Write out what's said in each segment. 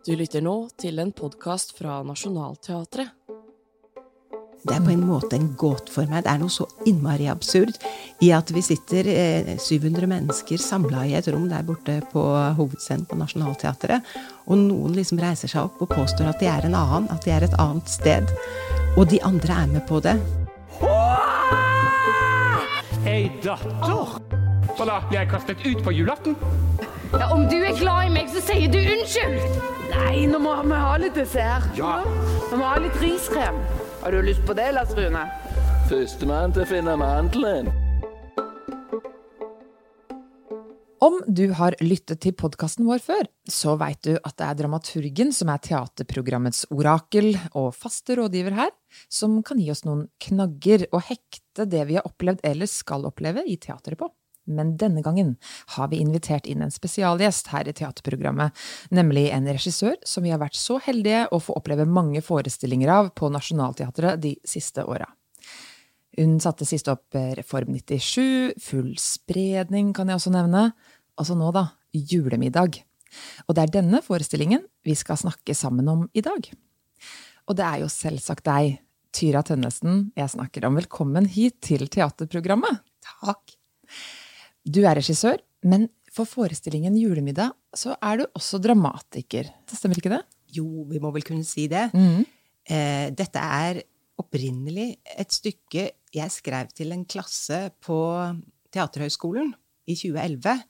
Du lytter nå til en podkast fra Nationaltheatret. Det er på en måte en gåte for meg. Det er noe så innmari absurd i at vi sitter eh, 700 mennesker samla i et rom der borte på hovedscenen på Nationaltheatret, og noen liksom reiser seg opp og påstår at de er en annen, at de er et annet sted. Og de andre er med på det. Ei datter? Så da blir jeg kastet ut på julaften? Ja, om du er glad i meg, så sier du unnskyld! Nei, nå må vi ha litt dessert. Ja. Vi må ha litt riskrem. Har du lyst på det, Lars Rune? Førstemann til å finne mandelen. Om du har lyttet til podkasten vår før, så veit du at det er dramaturgen som er teaterprogrammets orakel og faste rådgiver her, som kan gi oss noen knagger og hekte det vi har opplevd eller skal oppleve i teateret på. Men denne gangen har vi invitert inn en spesialgjest her i teaterprogrammet, nemlig en regissør som vi har vært så heldige å få oppleve mange forestillinger av på Nationaltheatret de siste åra. Hun satte sist opp Reform 97, Full spredning kan jeg også nevne, altså nå da, Julemiddag. Og det er denne forestillingen vi skal snakke sammen om i dag. Og det er jo selvsagt deg, Tyra Tønnesen, jeg snakker om. Velkommen hit til teaterprogrammet. Takk. Du er regissør, men for forestillingen Julemiddag så er du også dramatiker. Det stemmer ikke det? Jo, vi må vel kunne si det. Mm. Eh, dette er opprinnelig et stykke jeg skrev til en klasse på Teaterhøgskolen i 2011.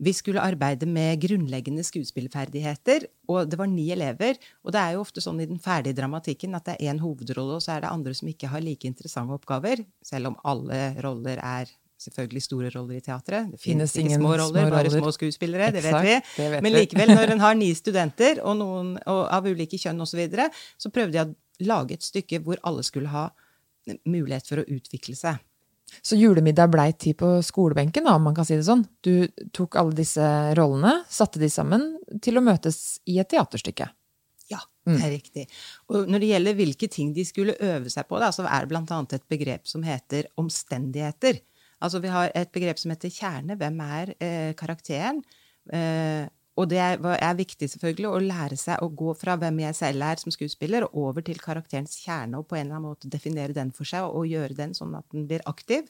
Vi skulle arbeide med grunnleggende skuespillferdigheter, og det var ni elever. Og det er jo ofte sånn i den ferdige dramatikken at det er én hovedrolle, og så er det andre som ikke har like interessante oppgaver, selv om alle roller er selvfølgelig store roller i teatret. Det finnes, Finnes ikke ingen små roller, små bare roller. små skuespillere, det vet vi. det vet Men likevel, når en har ni studenter, og noen og av ulike kjønn osv., så, videre, så prøvde jeg å lage et stykke hvor alle skulle ha mulighet for å utvikle seg. Så julemiddag blei tid på skolebenken, da, om man kan si det sånn. Du tok alle disse rollene, satte de sammen til å møtes i et teaterstykke. Ja, det er riktig. Og når det gjelder hvilke ting de skulle øve seg på, da, så er det annet et begrep som heter omstendigheter. Altså vi har et begrep som heter kjerne. Hvem er eh, karakteren? Eh, og det er, er viktig selvfølgelig å lære seg å gå fra hvem jeg selv er som skuespiller, og over til karakterens kjerne, og på en eller annen måte definere den for seg, og, og gjøre den sånn at den blir aktiv.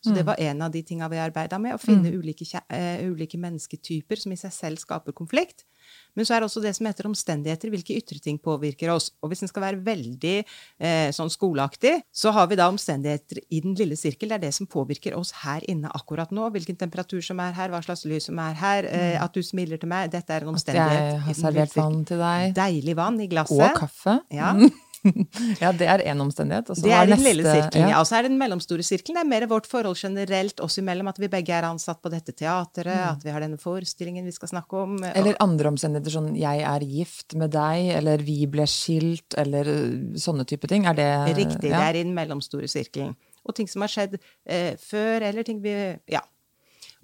Så det var en av de tinga vi arbeida med, å finne ulike, kje- eh, ulike mennesketyper som i seg selv skaper konflikt. Men så er det også det som heter omstendigheter, hvilke ytre ting påvirker oss. Og hvis en skal være veldig eh, sånn skoleaktig, så har vi da omstendigheter i den lille sirkel. Det er det som påvirker oss her inne akkurat nå. Hvilken temperatur som er her, hva slags lys som er her, eh, at du smiler til meg. Dette er en omstendighet. At jeg har servert vann til deg. Deilig vann i glasset. Og kaffe. Ja. Ja, det er én omstendighet. Det er den neste- lille sirkelen, ja. Og så er det den mellomstore sirkelen. Det er mer vårt forhold generelt oss imellom. At vi begge er ansatt på dette teatret, at vi har denne forestillingen vi skal snakke om. Og... Eller andre omstendigheter, sånn 'jeg er gift med deg', eller 'vi ble skilt', eller øh, sånne type ting. Er det Riktig. ja. Det er i den mellomstore sirkelen. Og ting som har skjedd eh, før, eller ting vi Ja.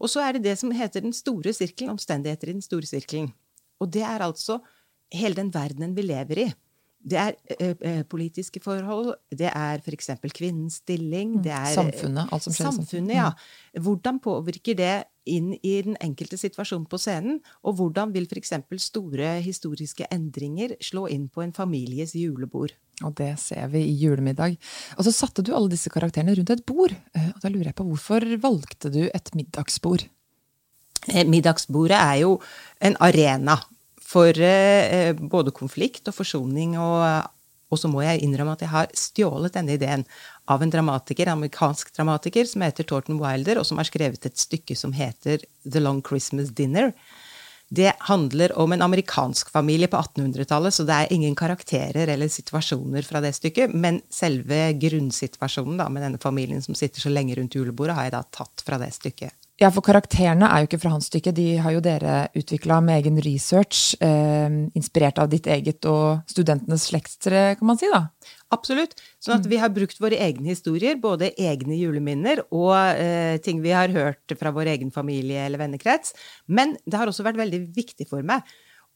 Og så er det det som heter den store sirkelen, omstendigheter i den store sirkelen. Og det er altså hele den verdenen vi lever i. Det er eh, eh, politiske forhold, det er f.eks. kvinnens stilling, det er Mm. Samfunnet, alt som skjer i samfunnet. Ja. Hvordan påvirker det inn i den enkelte situasjonen på scenen? Og hvordan vil f.eks. store historiske endringer slå inn på en families julebord? Og det ser vi i julemiddag. Og så satte du alle disse karakterene rundt et bord. Eh, Og da lurer jeg på, hvorfor valgte du et middagsbord? Eh, Middagsbordet er jo en arena for eh, både konflikt og forsoning. Og, og så må jeg innrømme at jeg har stjålet denne ideen av en dramatiker, en amerikansk dramatiker som heter Thornton Wilder, og som har skrevet et stykke som heter The Long Christmas Dinner. Det handler om en amerikansk familie på 1800-tallet, så det er ingen karakterer eller situasjoner fra det stykket. Men selve grunnsituasjonen da, med denne familien som sitter så lenge rundt julebordet, har jeg da tatt fra det stykket. Ja, for karakterene er jo ikke fra hans stykke. De har jo dere utvikla med egen research, eh, inspirert av ditt eget og studentenes slektstre, kan man si, da. Absolutt. Sånn at vi har brukt våre egne historier, både egne juleminner og eh, ting vi har hørt fra vår egen familie eller vennekrets. Men det har også vært veldig viktig for meg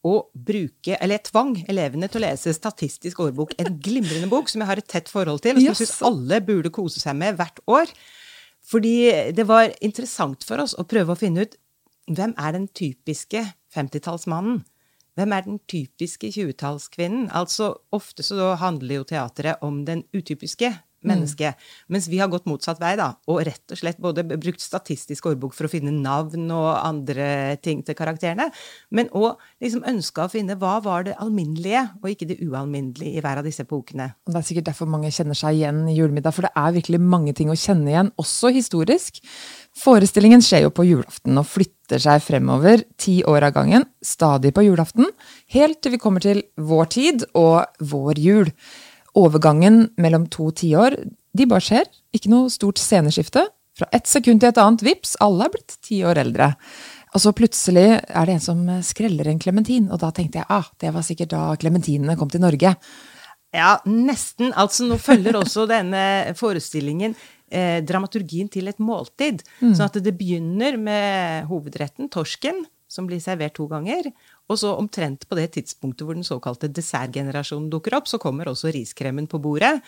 å bruke, eller jeg tvang elevene til å lese Statistisk årbok, en glimrende bok som jeg har et tett forhold til, og som jeg syns alle burde kose seg med hvert år. Fordi det var interessant for oss å prøve å finne ut hvem er den typiske 50-tallsmannen hvem er den typiske 20-tallskvinnen? Altså, ofte så handler jo teatret om den utypiske mennesket. Mens vi har gått motsatt vei, da, og rett og slett både brukt statistisk ordbok for å finne navn og andre ting til karakterene, men òg liksom ønska å finne hva var det alminnelige, og ikke det ualminnelige i hver av disse epokene. Og Det er sikkert derfor mange kjenner seg igjen i julemiddag, for det er virkelig mange ting å kjenne igjen, også historisk. Forestillingen skjer jo på julaften og flytter seg fremover ti år av gangen, stadig på julaften, helt til vi kommer til vår tid og vår jul. Overgangen mellom to tiår, de bare skjer. Ikke noe stort sceneskifte. Fra ett sekund til et annet, vips, alle er blitt ti år eldre. Og så plutselig er det en som skreller en klementin, og da tenkte jeg ah, det var sikkert da klementinene kom til Norge. Ja, nesten. Altså, nå følger også denne forestillingen eh, dramaturgien til et måltid. Sånn at det begynner med hovedretten, torsken, som blir servert to ganger. Og så omtrent på det tidspunktet hvor den såkalte dessertgenerasjonen dukker opp, så kommer også riskremen på bordet.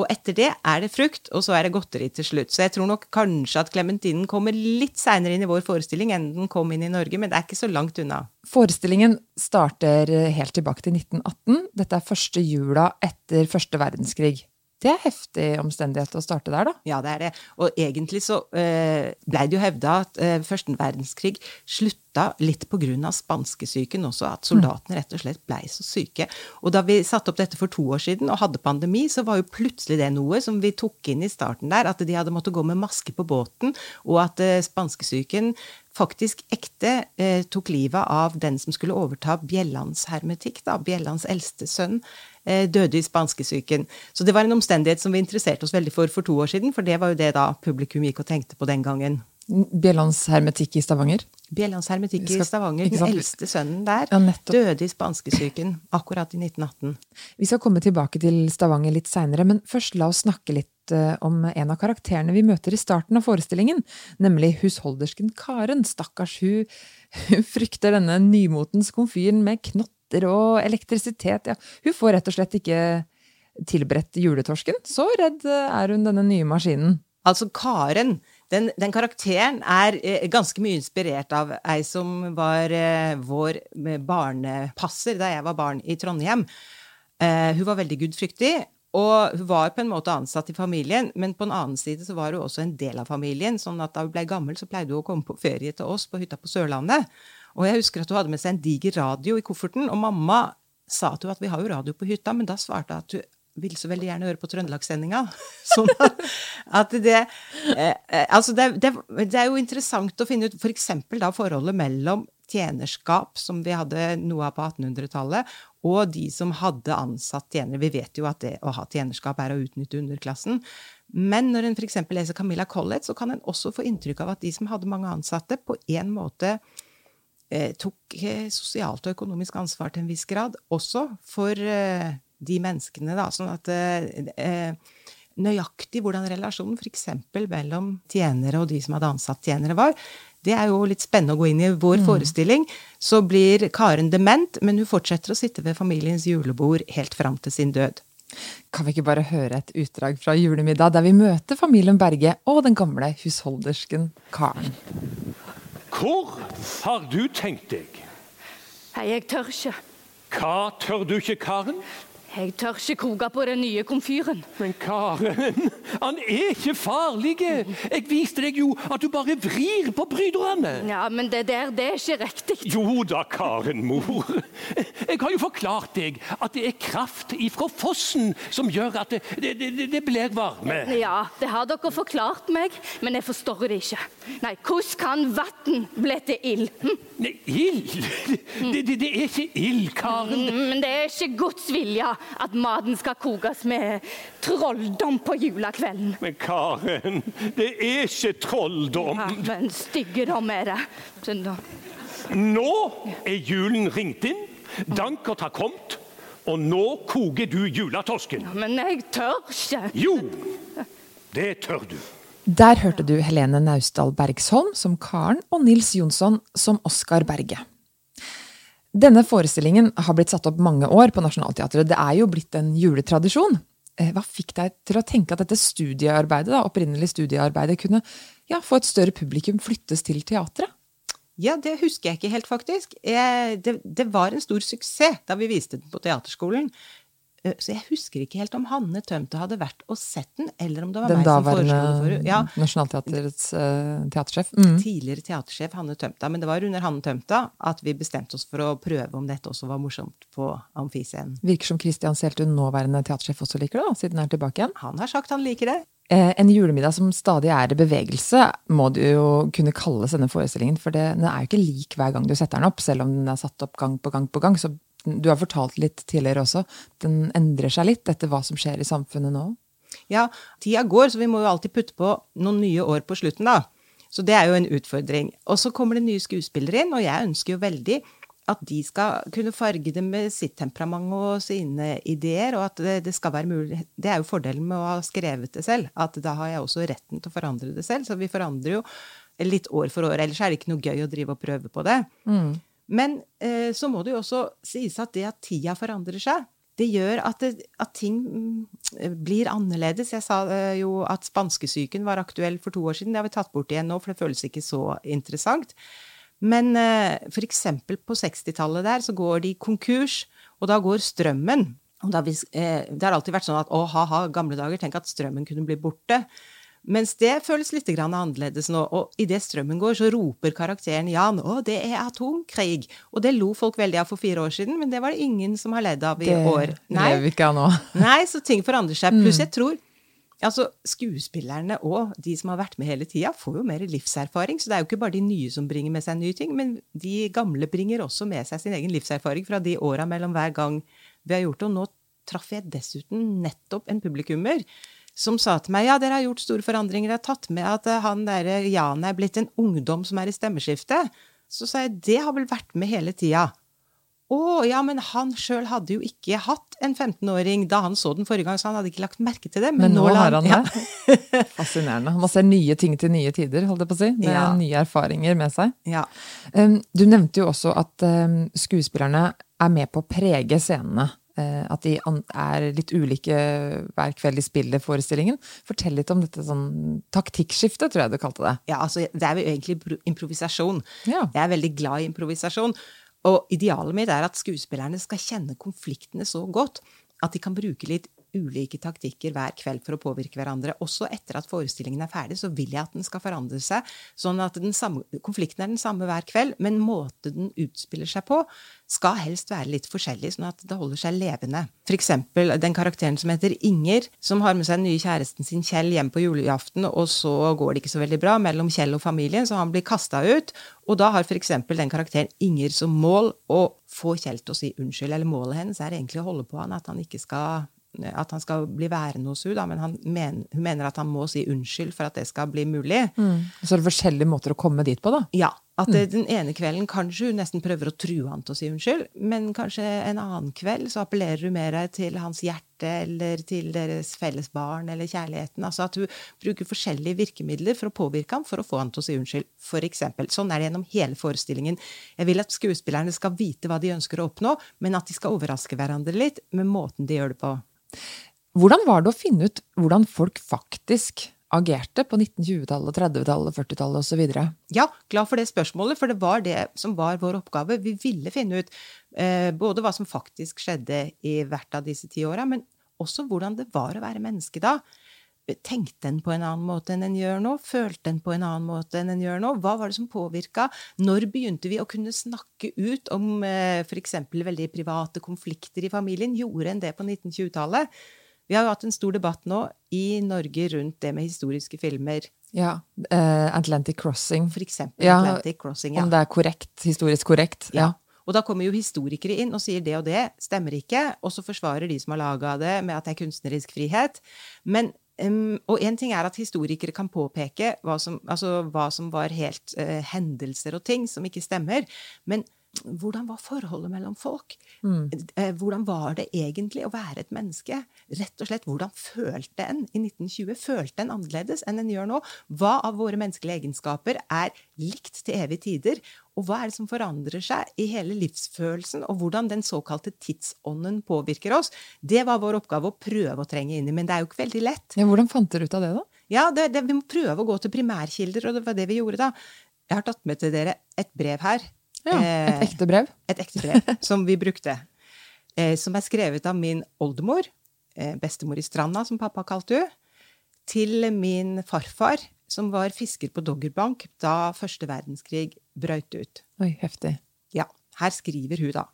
Og etter det er det frukt, og så er det godteri til slutt. Så jeg tror nok kanskje at klementinen kommer litt seinere inn i vår forestilling enn den kom inn i Norge, men det er ikke så langt unna. Forestillingen starter helt tilbake til 1918. Dette er første jula etter første verdenskrig. Det er heftig omstendighet å starte der, da. Ja, det er det. Og egentlig så eh, blei det jo hevda at eh, første verdenskrig slutta litt av spanskesyken også, at soldatene rett og slett blei så syke. Og da vi satte opp dette for to år siden og hadde pandemi, så var jo plutselig det noe som vi tok inn i starten der, at de hadde måttet gå med maske på båten, og at eh, spanskesyken faktisk ekte eh, tok livet av den som skulle overta Bjellands hermetikk, da, Bjellands eldste sønn, døde i spanskesyken. Så det var en omstendighet som vi interesserte oss veldig for for to år siden, for det var jo det da publikum gikk og tenkte på den gangen. Bjellands hermetikk i Stavanger. Bjellands hermetikk i Stavanger, den eldste sønnen der, Ja, døde i spanskesyken akkurat i 1918. Vi skal komme tilbake til Stavanger litt seinere, men først la oss snakke litt eh, om en av karakterene vi møter i starten av forestillingen, nemlig husholdersken Karen. Stakkars, hun, hun frykter denne nymotens komfyren med knotter og elektrisitet. Ja. Hun får rett og slett ikke tilberedt juletorsken. Så redd er hun denne nye maskinen. Altså Karen, den, den karakteren er eh, ganske mye inspirert av ei som var eh, vår eh, barnepasser da jeg var barn i Trondheim. Eh, hun var veldig gudfryktig, og hun var på en måte ansatt i familien, men på en annen side så var hun også en del av familien, sånn at da hun ble gammel, så pleide hun å komme på ferie til oss på hytta på Sørlandet. Og jeg husker at hun hadde med seg en diger radio i kofferten, og mamma sa til henne at vi har jo radio på hytta, men da svarte hun at hun vil så veldig gjerne høre på Trøndelagssendinga. Sånn at, det eh, Altså, det, det, det er jo interessant å finne ut. For da forholdet mellom tjenerskap, som vi hadde noe av på 1800-tallet, og de som hadde ansatt tjenere. Vi vet jo at det å ha tjenerskap er å utnytte underklassen. Men når en f.eks. leser Camilla Collett, så kan en også få inntrykk av at de som hadde mange ansatte, på en måte tok eh, sosialt og økonomisk ansvar til en viss grad, også for eh, de menneskene, da. Sånn at eh, eh, nøyaktig hvordan relasjonen f.eks. mellom tjenere og de som hadde ansatt tjenere, var, det er jo litt spennende å gå inn i vår forestilling. Så blir Karen dement, men hun fortsetter å sitte ved familiens julebord helt fram til sin død. Kan vi ikke bare høre et utdrag fra julemiddag der vi møter familien Berge og den gamle husholdersken Karen? Hvor har du tenkt deg? Nei, jeg tør ikke. Hva tør du ikke, Karen? Jeg tør ikke koke på den nye komfyren. Men Karen, han er ikke farlig. Jeg viste deg jo at du bare vrir på bryterne. Ja, men det der, det er ikke riktig. Jo da, Karen, mor. Jeg har jo forklart deg at det er kraft ifra fossen som gjør at det, det, det, det blir varme. Ja, det har dere forklart meg, men jeg forstår det ikke. Nei, hvordan kan vann bli til ild? Hm? Nei, ild? Det, det, det er ikke ild, Karen. Mm, Men det er ikke Guds vilje at maten skal kokes med trolldom på julekvelden. Men Karen, det er ikke trolldom. Ja, men styggedom er det. Så Nå er julen ringt inn, dankert har kommet, og nå koker du julatorsken. Men jeg tør ikke. Jo, det tør du. Der hørte du Helene Naustdal Bergsholm som Karen og Nils Jonsson som Oskar Berge. Denne forestillingen har blitt satt opp mange år på Nationaltheatret. Det er jo blitt en juletradisjon. Eh, Hva fikk deg til å tenke at dette studiearbeidet, da, opprinnelig studiearbeidet kunne ja, få et større publikum flyttes til teatret? Ja, det husker jeg ikke helt, faktisk. Jeg, det, det var en stor suksess da vi viste den på teaterskolen. Eh, Så jeg husker ikke helt om Hanne Tømte hadde vært og sett den, eller om det var Den meg som foreslo det for. Ja, Nationaltheatrets uh, teatersjef. Mm. tidligere teatersjef Hanne Tømta. Men det var under Hanne Tømta at vi bestemte oss for å prøve om dette også var morsomt på Amfiscenen. Virker som Christian Seltun, nåværende teatersjef, også liker det, da, siden han er tilbake igjen. Han har sagt han liker det. Eh, en julemiddag som stadig er i bevegelse, må du jo kunne kalles denne forestillingen. For det, den er jo ikke lik hver gang du setter den opp, selv om den er satt opp gang på gang på gang. Så du har fortalt litt tidligere også. Den endrer seg litt etter hva som skjer i samfunnet nå. Ja, tida går, så vi må jo alltid putte på noen nye år på slutten, da. Så det er jo en utfordring. Og så kommer det nye skuespillere inn, og jeg ønsker jo veldig at de skal kunne farge det med sitt temperament og sine ideer, og at det, det skal være mulig Det er jo fordelen med å ha skrevet det selv, at da har jeg også retten til å forandre det selv. Så vi forandrer jo litt år for år, ellers er det ikke noe gøy å drive og prøve på det. Men eh, så må det jo også sies at det at tida forandrer seg, det gjør at, det, at ting mm, blir annerledes. Jeg sa eh, jo at spanskesyken var aktuell for to år siden. Det har vi tatt bort igjen nå, for det føles ikke så interessant. Men eh, eksempel på 60-tallet der så går de konkurs, og da går strømmen. Da vi, eh, det har alltid vært sånn at å, ha-ha, gamle dager, tenk at strømmen kunne bli borte. Mens det føles litt grann annerledes nå. Og idet strømmen går, så roper karakteren Jan å, det er atomkrig. Og det lo folk veldig av for fire år siden, men det var det ingen som har ledd av i Det år. lever vi ikke nå. Nei, så ting forandrer seg. Pluss jeg tror altså skuespillerne og de som har vært med hele tida, får jo mer livserfaring. Så det er jo ikke bare de nye som bringer med seg nye ting, men de gamle bringer også med seg sin egen livserfaring fra de åra mellom hver gang vi har gjort det. Og nå traff jeg dessuten nettopp en publikummer som sa til meg ja, dere har gjort store forandringer, dere har tatt med at eh, han der Jan er blitt en ungdom som er i stemmeskiftet. Så sa jeg det har vel vært med hele tida. Å, ja, men han sjøl hadde jo ikke hatt en 15-åring da han så den forrige gang, så han hadde ikke lagt merke til det. Men nå nå har han ja. det. Fascinerende. Man ser nye ting til nye tider, holdt jeg på å si. Med Ja. nye erfaringer med seg. Ja. Du nevnte jo også at skuespillerne er med på å prege scenene. Eh, At de er litt ulike hver kveld de spiller forestillingen. Fortell litt om dette sånn taktikkskiftet, tror jeg du kalte det. Ja, altså, det er jo egentlig improvisasjon. Ja. Jeg er veldig glad i improvisasjon. Og idealet mitt er at skuespillerne skal kjenne konfliktene så godt at de kan bruke litt ulike taktikker hver kveld for å påvirke hverandre. Også etter at forestillingen er ferdig, så vil jeg at den skal forandre seg. Sånn at samme, konflikten er den samme hver kveld, men måten den utspiller seg på, skal helst være litt forskjellig, sånn at det holder seg levende. For eksempel den karakteren som heter Inger, som har med seg den nye kjæresten sin Kjell hjem på julaften, og så går det ikke så veldig bra mellom Kjell og familien, så han blir kasta ut. Og da har eksempel den karakteren Inger som mål å få Kjell til å si unnskyld. Eller målet hennes er egentlig å holde på han, at han ikke skal at han skal bli værende hos henne, men han men, hun mener at han må si unnskyld for at det skal bli mulig. Mm. så er det forskjellige måter å komme dit på, da. Ja, at mm. den ene kvelden kanskje hun nesten prøver å true han til å si unnskyld, men kanskje en annen kveld så appellerer hun mer til hans hjerte eller til deres felles barn eller kjærligheten. Altså at hun bruker forskjellige virkemidler for å påvirke ham for å få han til å si unnskyld, eksempel. Sånn er det gjennom hele forestillingen. Jeg vil at skuespillerne skal vite hva de ønsker å oppnå, men at de skal overraske hverandre litt med måten de gjør det på. Hvordan var det å finne ut hvordan folk faktisk agerte på 1920-tallet, 30-tallet, 40-tallet osv.? Ja, glad for det spørsmålet, for det var det som var vår oppgave. Vi ville finne ut eh, både hva som faktisk skjedde i hvert av disse ti åra, men også hvordan det var å være menneske da. Tenkte en på en annen måte enn en gjør nå? Følte en på en annen måte enn en gjør nå? Hva var det som påvirka? Når begynte vi å kunne snakke ut om eh, f.eks. veldig private konflikter i familien? Gjorde en det på 1920-tallet? Vi har jo hatt en stor debatt nå i Norge rundt det med historiske filmer. Ja. eh, Atlantic Crossing. For eksempel Ja, Atlantic Crossing. Ja. Om det er korrekt, historisk korrekt. Ja. Ja. Og da kommer jo historikere inn og sier det og det stemmer ikke, og så forsvarer de som har laga det, med at det er kunstnerisk frihet. Men, em, og én ting er at historikere kan påpeke hva som, altså, hva som var helt uh, hendelser og ting som ikke stemmer. Men hvordan var forholdet mellom folk? Eh, Hvordan var det egentlig å være et menneske? Rett og slett, hvordan følte en i 1920? Følte en annerledes enn en gjør nå? Hva av våre menneskelige egenskaper er likt til evige tider? Og hva er det som forandrer seg i hele livsfølelsen, og hvordan den såkalte tidsånden påvirker oss? Det var vår oppgave å prøve å trenge inn i, men det er jo ikke veldig lett. Ja, hvordan fant dere ut av det, da? Ja, det, det, vi må prøve å gå til primærkilder, og det var det vi gjorde da. Jeg har tatt med til dere et brev her. Ja, et Eh, ekte brev. et ekte brev som vi brukte. Eh, som er skrevet av min oldemor, eh, bestemor i Stranda, som pappa kalte henne, til min farfar, som var fisker på Doggerbank da første verdenskrig brøt ut. Oi, heftig. Ja, her skriver hun da.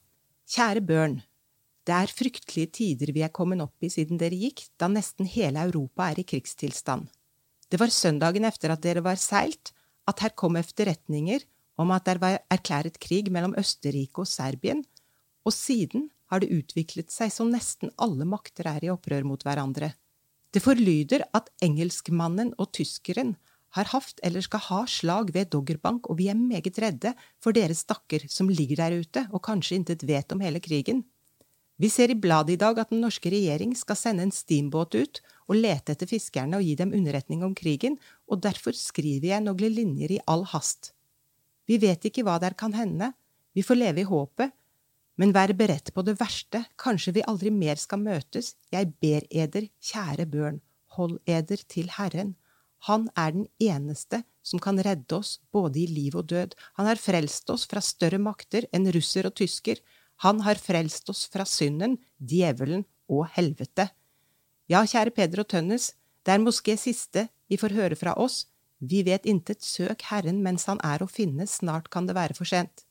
Kjære Børn. Det er fryktelige tider vi er kommet opp i siden dere gikk, da nesten hele Europa er i krigstilstand. Det var søndagen efter at dere var seilt, at her kom efterretninger om at det var erklæret krig mellom Østerrike og Serbien, og siden har det utviklet seg som nesten alle makter er i opprør mot hverandre. Det forlyder at engelskmannen og tyskeren har haft eller skal ha slag ved Doggerbank, og vi er meget redde for dere stakker som ligger der ute og kanskje intet vet om hele krigen. Vi ser i bladet i dag at den norske regjering skal sende en steambåt ut og lete etter fiskerne og gi dem underretning om krigen, og derfor skriver jeg noen linjer i all hast. Vi vet ikke hva der kan hende, vi får leve i håpet, men vær beredt på det verste, kanskje vi aldri mer skal møtes, jeg ber eder, kjære børn, hold eder til Herren. Han er den eneste som kan redde oss både i liv og død. Han har frelst oss fra større makter enn russer og tysker. Han har frelst oss fra synden, djevelen og helvete. Ja, kjære Peder og Tønnes, det er moské siste vi får høre fra oss. Vi vet intet, søk Herren mens han er å finne, snart kan det være for sent.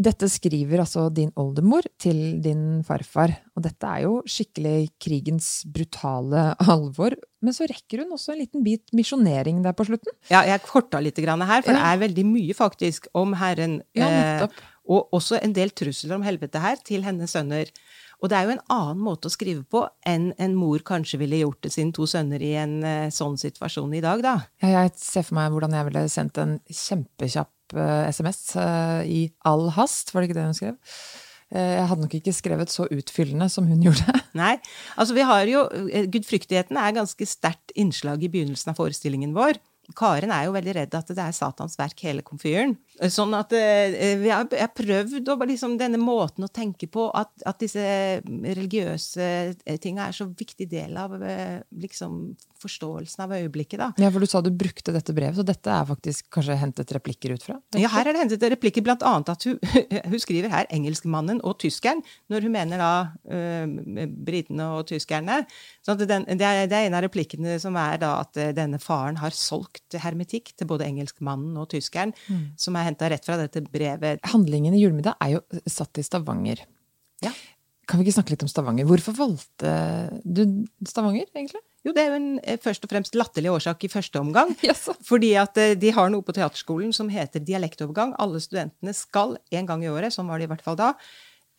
Dette skriver altså din oldemor til din farfar, og dette er jo skikkelig krigens brutale alvor. Men så rekker hun også en liten bit misjonering der på slutten. Ja, jeg korta litt her, for det er veldig mye faktisk om Herren. Ja, eh, og også en del trusler om helvete her til hennes sønner. Og det er jo en annen måte å skrive på enn en mor kanskje ville gjort til sine to sønner i en eh, sånn situasjon i dag, da. Ja, jeg ser for meg hvordan jeg ville sendt en kjempekjapp eh, SMS eh, i all hast, var det ikke det hun skrev? Eh, jeg hadde nok ikke skrevet så utfyllende som hun gjorde. Nei. Altså, vi har jo eh, Gudfryktigheten er ganske sterkt innslag i begynnelsen av forestillingen vår. Karen er jo veldig redd at det er Satans verk, hele komfyren. Sånn at eh, vi har, jeg har prøvd å liksom denne måten å tenke på, at, at disse religiøse eh, tinga er så viktig del av eh, liksom forståelsen av øyeblikket, da. Ja, for du sa du brukte dette brevet, så dette er faktisk kanskje hentet replikker ut fra? Ja, her er det hentet replikker, blant annet at hun, hun skriver her 'engelskmannen og tyskeren', når hun mener da uh, britene og tyskerne. At den, det, er, det er en av replikkene som er da at eh, denne faren har solgt hermetikk til både engelskmannen og tyskeren, som er henta rett fra dette brevet. Handlingen i Julemiddag er jo satt i Stavanger. Ja. Kan vi ikke snakke litt om Stavanger? Hvorfor valgte du Stavanger, egentlig? Jo, det er jo en eh, først og fremst latterlig årsak i første omgang. Yes. Fordi at eh, de har noe på teaterskolen som heter dialektovergang. Alle studentene skal en gang i året, sånn var det i hvert fall da,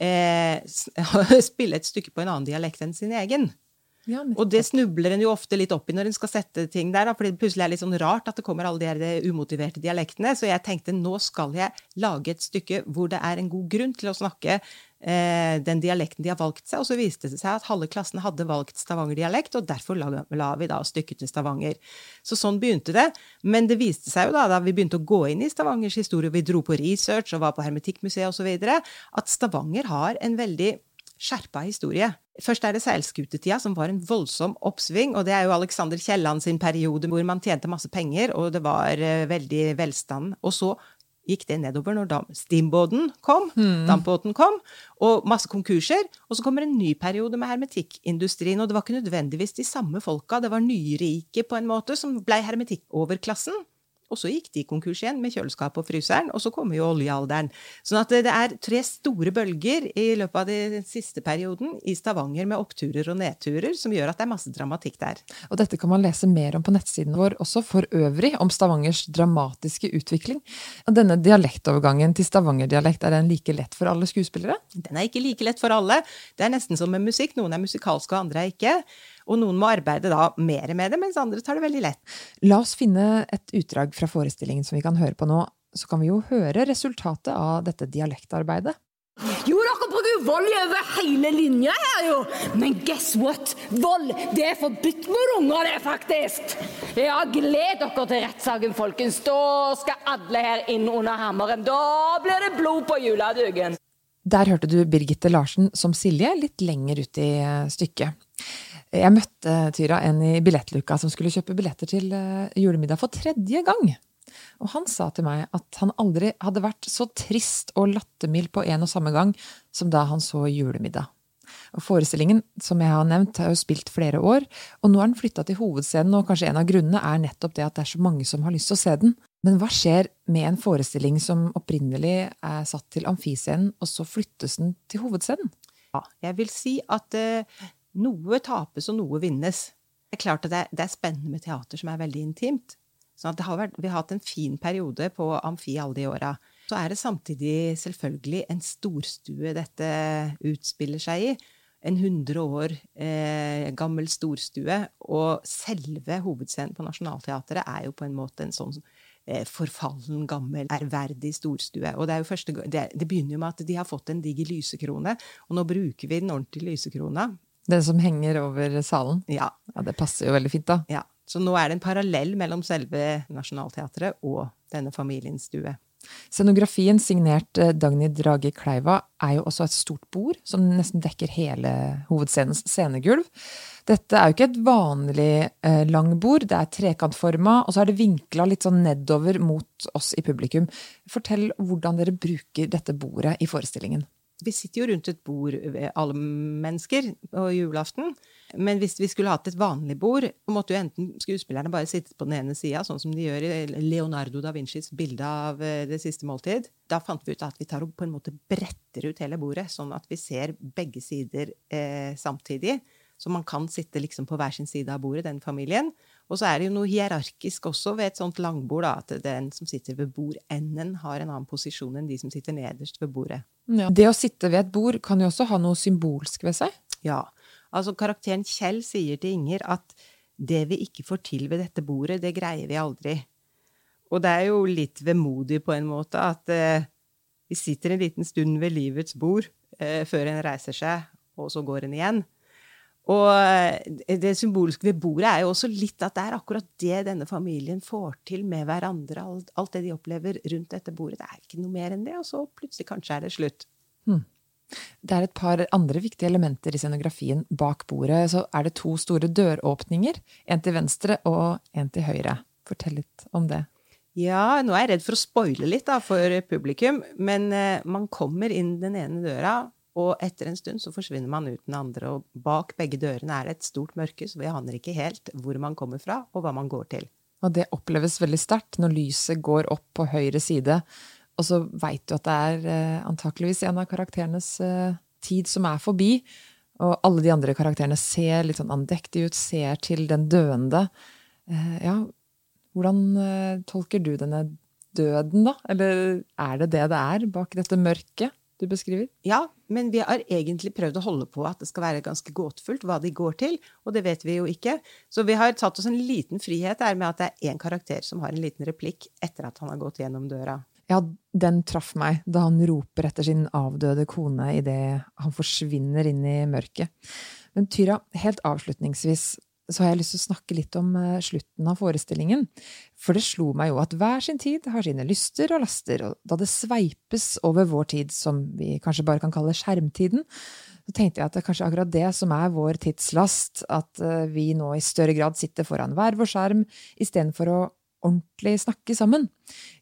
eh, spille et stykke på en annen dialekt enn sin egen. Ja, Og det snubler en jo ofte litt opp i når en skal sette ting der, for plutselig er litt sånn rart at det kommer alle de eh, umotiverte dialektene. Så jeg tenkte nå skal jeg lage et stykke hvor det er en god grunn til å snakke eh, den dialekten de har valgt seg. Og så viste det seg at halve klassen hadde valgt Stavanger-dialekt, og derfor la, la vi da stykket til Stavanger. Så sånn begynte det. Men det viste seg jo da, da vi begynte å gå inn i Stavangers historie, vi dro på research og var på Hermetikkmuseet osv., at Stavanger har en veldig skjerpa historie. Først er det seilskutetida, som var en voldsom oppsving. Og det er jo Alexander Kielland sin periode hvor man tjente masse penger, og det var eh, veldig velstand. Og så gikk det nedover når dam- steambåten kom, dampbåten kom, og masse konkurser. Og så kommer en ny periode med hermetikkindustrien. Og det var ikke nødvendigvis de samme folka, det var nyrike på en måte, som blei hermetikkoverklassen. Og så gikk de konkurs igjen med kjøleskap og fryseren, og så kommer jo oljealderen. Sånn at det det er tre store bølger i løpet av den siste perioden i Stavanger med oppturer og nedturer, som gjør at det er masse dramatikk der. Og dette kan man lese mer om på nettsiden vår også, for øvrig, om Stavangers dramatiske utvikling. Denne dialektovergangen til stavangerdialekt, er den like lett for alle skuespillere? Den er ikke like lett for alle. Det er nesten som med musikk. Noen er musikalske, og andre er ikke. Og noen må arbeide da mer med det, mens andre tar det veldig lett. La oss finne et utdrag fra forestillingen som vi kan høre på nå, så kan vi jo høre resultatet av dette dialektarbeidet. Jo, dere bruker vold over hele linja her, jo. Men guess what? Vold, det er forbudt mot unger, det, faktisk. Ja, gled dere til rettssaken, folkens. Da skal alle her inn under hammeren. Da blir det blod på juleduken. Der hørte du Birgitte Larsen som Silje litt lenger ut i stykket. Jeg møtte Tyra en i billettluka som skulle kjøpe billetter til eh, julemiddag for tredje gang. Og han sa til meg at han aldri hadde vært så trist og lattermild på en og samme gang som da han så Julemiddag. Og Forestillingen som jeg har nevnt, har jo spilt flere år, og nå er den flytta til hovedscenen, og kanskje en av grunnene er nettopp det at det er så mange som har lyst til å se den. Men hva skjer med en forestilling som opprinnelig er satt til amfiscenen, og så flyttes den til hovedscenen? Ja, jeg vil si at eh, noe tapes og noe vinnes. Det er klart at det er, det er spennende med teater som er veldig intimt. Sånn at har vært, vi har hatt en fin periode på Amfi alle de åra. Så er det samtidig selvfølgelig en storstue dette utspiller seg i. En 100 år eh, gammel storstue. Og selve hovedscenen på Nationaltheatret er jo på en måte en sånn eh, forfallen, gammel, ærverdig storstue. Og det, er jo første, det, det begynner jo med at de har fått en diger lysekrone, og nå bruker vi den ordentlige lysekrona. Den som henger over salen? Ja. ja. Det passer jo veldig fint, da. Ja. Så nå er det en parallell mellom selve Nationaltheatret og denne familiens stue. Scenografien signert eh, Dagny Drage Kleiva er jo også et stort bord som nesten dekker hele hovedscenens scenegulv. Dette er jo ikke et vanlig eh, langbord, det er trekantforma, og så er det vinkla litt sånn nedover mot oss i publikum. Fortell hvordan dere bruker dette bordet i forestillingen. Vi sitter jo rundt et bord, alle mennesker, på julaften. Men hvis vi skulle hatt et vanlig bord, måtte jo enten skuespillerne bare sitte på den ene sida, sånn som de gjør i Leonardo da Vincis bilde av eh, Det siste måltid. Da fant vi ut at vi tar og på en måte bretter ut hele bordet, sånn at vi ser begge sider eh, samtidig. Så man kan sitte liksom på hver sin side av bordet, den familien. Og så er det jo noe hierarkisk også ved et sånt langbord, da, at den som sitter ved bordenden, har en annen posisjon enn de som sitter nederst ved bordet. Ja. Det å sitte ved et bord kan jo også ha noe symbolsk ved seg? Ja. Altså, karakteren Kjell sier til Inger at det vi ikke får til ved dette bordet, det greier vi aldri. Og det er jo litt vemodig på en måte at eh, vi sitter en liten stund ved livets bord eh, før en reiser seg, og så går en igjen. Og eh, det symbolske ved bordet er jo også litt at det er akkurat det denne familien får til med hverandre. Alt, alt det de opplever rundt dette bordet. Det er ikke noe mer enn det, og så plutselig kanskje er det slutt. Hmm. Det er et par andre viktige elementer i scenografien. Bak bordet så er det to store døråpninger. En til venstre og en til høyre. Fortell litt om det. Ja, nå er jeg redd for å spoile litt da, for publikum. Men uh, man kommer inn den ene døra, og etter en stund så forsvinner man ut den andre. Og bak begge dørene er det et stort mørke, så vi aner ikke helt hvor man kommer fra, og hva man går til. Og det oppleves veldig sterkt når lyset går opp på høyre side og så veit du at det er eh, antakeligvis en av karakterenes eh, tid som er forbi. Og alle de andre karakterene ser litt sånn andektige ut, ser til den døende. Eh, ja, hvordan eh, tolker du denne døden, da? Eller er det det det er bak dette mørket du beskriver? Ja, men vi har egentlig prøvd å holde på at det skal være ganske gåtefullt hva de går til, og det vet vi jo ikke. Så vi har tatt oss en liten frihet der med at det er én karakter som har en liten replikk etter at han har gått gjennom døra. Ja, den traff meg da han roper etter sin avdøde kone idet han forsvinner inn i mørket. Men Tyra, helt avslutningsvis så har jeg lyst til å snakke litt om eh, slutten av forestillingen. For det slo meg jo at hver sin tid har sine lyster og laster, og da det sveipes over vår tid, som vi kanskje bare kan kalle skjermtiden, så tenkte jeg at det er kanskje akkurat det som er vår tidslast, at eh, vi nå i større grad sitter foran hver vår skjerm istedenfor å ordentlig snakke sammen.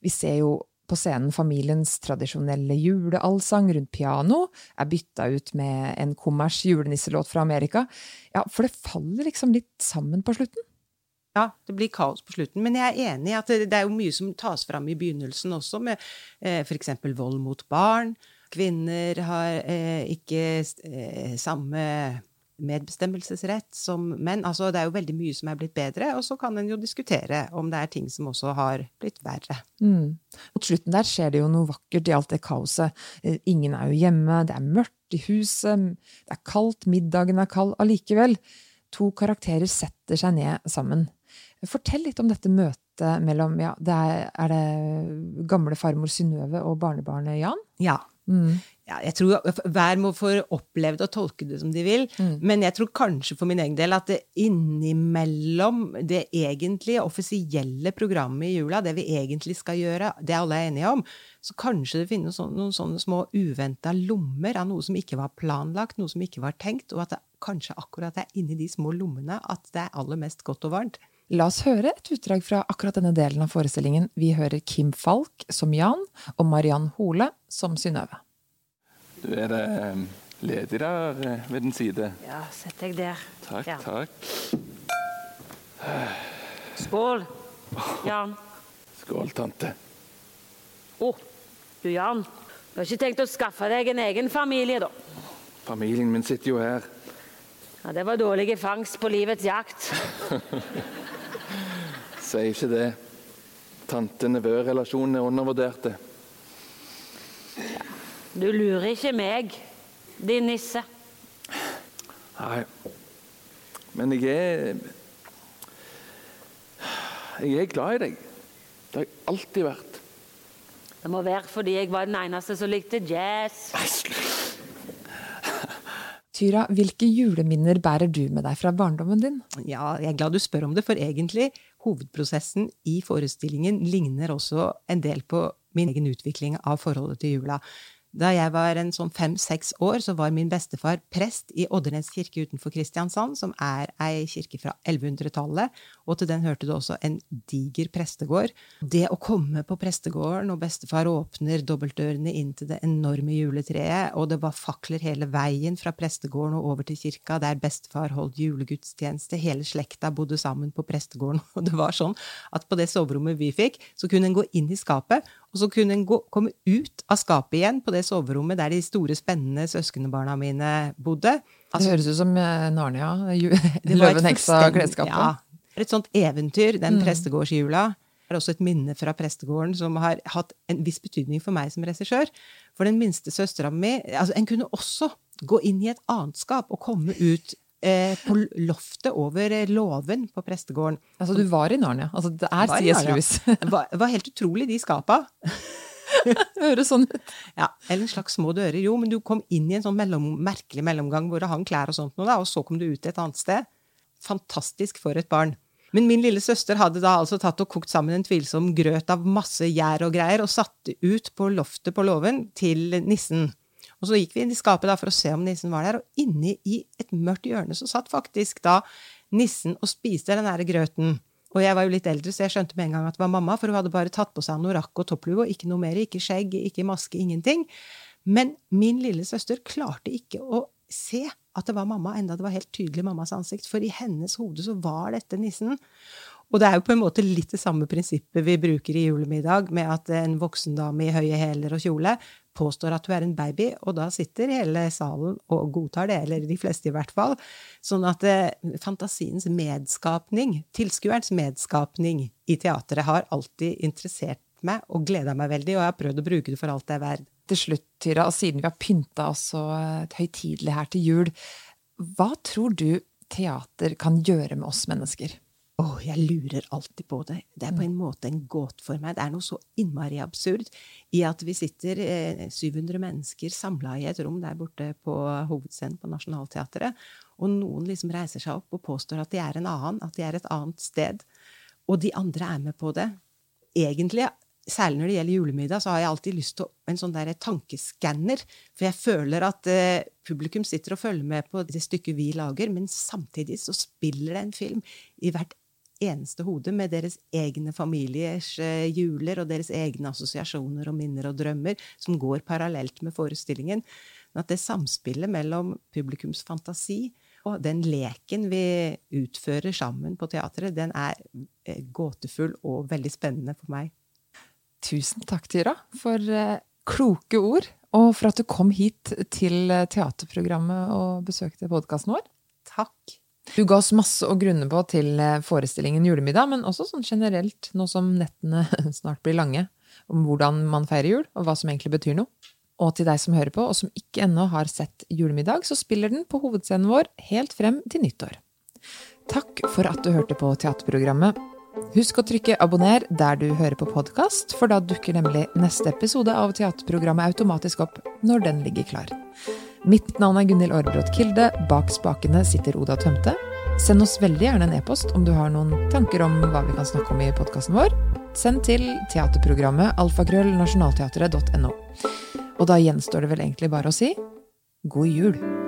Vi ser jo på scenen familiens tradisjonelle juleallsang rundt piano er bytta ut med en kommers julenisselåt fra Amerika. Ja, for det faller liksom litt sammen på slutten. Ja, det blir kaos på slutten. Men jeg er enig i at det er jo mye som tas fram i begynnelsen også, med eh, f.eks. vold mot barn. Kvinner har eh, ikke eh, samme medbestemmelsesrett som menn. Altså, det er jo veldig mye som er blitt bedre, og så kan en jo diskutere om det er ting som også har blitt verre. Mm. Mot slutten der skjer det jo noe vakkert i alt det kaoset. Eh, ingen er jo hjemme, det er mørkt i huset, det er kaldt, middagen er kald. Allikevel, to karakterer setter seg ned sammen. Fortell litt om dette møtet mellom ja, det er, er, det gamle farmor Synnøve og barnebarnet Jan? Ja. Mm ja, jeg tror Hver må få oppleve det og tolke det som de vil. Mm. Men jeg tror kanskje for min egen del at det innimellom det egentlige offisielle programmet i jula, det vi egentlig skal gjøre, det alle er enige om, så kanskje det finnes noen sånne små uventa lommer av noe som ikke var planlagt, noe som ikke var tenkt, og at det kanskje akkurat er inni de små lommene at det er aller mest godt og varmt. La oss høre et utdrag fra akkurat denne delen av forestillingen. Vi hører Kim Falk som Jan, og Mariann Hole som Synnøve. Du, er det eh, ledig der eh, ved din side? Ja, sett deg der. Takk, Ja. takk. Skål, Jan. Skål, tante. Å, du Jan. Du har ikke tenkt å skaffe deg en egen familie, da? Familien min sitter jo her. Ja, Det var dårlig fangst på livets jakt. Sier ikke det. Tante-nevø-relasjonen er undervurderte. Du lurer ikke meg, din nisse. Nei. Men jeg er Jeg er glad i deg. Det har jeg alltid vært. Det må være fordi jeg var den eneste som likte jazz. Nei, slutt. Tyra, hvilke juleminner bærer du med deg fra barndommen din? Ja, jeg er glad du spør om det, for egentlig hovedprosessen i forestillingen ligner også en del på min egen utvikling av forholdet til jula. Da jeg var en sånn fem-seks år, så var min bestefar prest i Oddernes kirke utenfor Kristiansand, som er ei kirke fra 1100-tallet, og til den hørte det også en diger prestegård. Det å komme på prestegården, og bestefar åpner dobbeltdørene inn til det enorme juletreet, og det var fakler hele veien fra prestegården og over til kirka, der bestefar holdt julegudstjeneste, hele slekta bodde sammen på prestegården, og det var sånn at på det soverommet vi fikk, så kunne en gå inn i skapet, og så kunne en gå, komme ut av skapet igjen på det soverommet der de store, spennende søskenbarna mine bodde. Det høres ut som eh, Narnia. et Løven, heksa, klesskapet. Ja. Et sånt eventyr, den prestegårdsjula. Det er også et minne fra prestegården som har hatt en viss betydning for meg som regissør. For den minste søstera mi altså, En kunne også gå inn i et annet skap og komme ut eh, på loftet over eh, låven på prestegården. Altså, du var i Narnia. Altså, det er C.S. Lewis. Det var, var helt utrolig, de skapa. Høres sånn ut. Ja, eller en slags små dører. Jo, men du kom inn i en sånn mellom, merkelig mellomgang hvor det hang klær og sånt noe, da, og så kom du ut et annet sted. Fantastisk for et barn. Men min lille søster hadde da altså tatt og kokt sammen en tvilsom grøt av masse gjær og greier, og satt ut på loftet på låven til nissen. Og så gikk vi inn i skapet da for å se om nissen var der, og inni i et mørkt hjørne så satt faktisk da nissen og spiste den derre grøten. Og jeg var jo litt eldre, så jeg skjønte med en gang at det var mamma, for hun hadde bare tatt på seg anorakk og topplue, og ikke noe mer, ikke skjegg, ikke maske, ingenting. Men min lille søster klarte ikke å se at det var mamma, enda det var helt tydelig mammas ansikt, for i hennes hode så var dette nissen. Og det er jo på en måte litt det samme prinsippet vi bruker i julemiddag, med at en voksen dame i høye hæler og kjole påstår at du er en baby, og da sitter hele salen og godtar det, eller de fleste i hvert fall. Sånn at eh, fantasiens medskapning, tilskuerens medskapning i teatret, har alltid interessert meg og gleda meg veldig, og jeg har prøvd å bruke det for alt det er verdt. Til slutt, Tyra, og siden vi har pynta oss så eh, høytidelig her til jul, hva tror du teater kan gjøre med oss mennesker? Åh, jeg lurer alltid på det. Det er på en måte en gåte for meg. Det er noe så innmari absurd i at vi sitter eh, 700 mennesker samla i et rom der borte på hovedscenen på Nationaltheatret, og noen liksom reiser seg opp og påstår at de er en annen, at de er et annet sted. Og de andre er med på det. Egentlig, særlig når det gjelder julemiddag, så har jeg alltid lyst til en sånn der tankeskanner. For jeg føler at eh, publikum sitter og følger med på det stykket vi lager, men samtidig så spiller det en film i hvert eneste hode med deres egne familiers hjuler juler og deres egne assosiasjoner og minner og drømmer som går parallelt med forestillingen. Men at det samspillet mellom publikums fantasi og den leken vi utfører sammen på teatret, den er eh, gåtefull og veldig spennende for meg. Tusen takk, Tyra, for eh, kloke ord, og for at du kom hit til eh, teaterprogrammet og besøkte podkasten vår. Takk. Du ga oss masse å grunne på til eh, forestillingen Julemiddag, men også sånn generelt, nå som nettene snart blir lange, om hvordan man feirer jul, og hva som egentlig betyr noe. Og til deg som hører på, og som ikke ennå har sett Julemiddag, så spiller den på hovedscenen vår helt frem til nyttår. Takk for at du hørte på teaterprogrammet. Husk å trykke abonner der du hører på podkast, for da dukker nemlig neste episode av teaterprogrammet automatisk opp når den ligger klar. Mitt navn er Gunhild Aarbrot Kilde. Bak spakene sitter Oda Tømte. Send oss veldig gjerne en e-post om du har noen tanker om hva vi kan snakke om i podkasten vår. Send til teaterprogrammet alfakrøll nasjonalteatret.no. Og da gjenstår det vel egentlig bare å si god jul.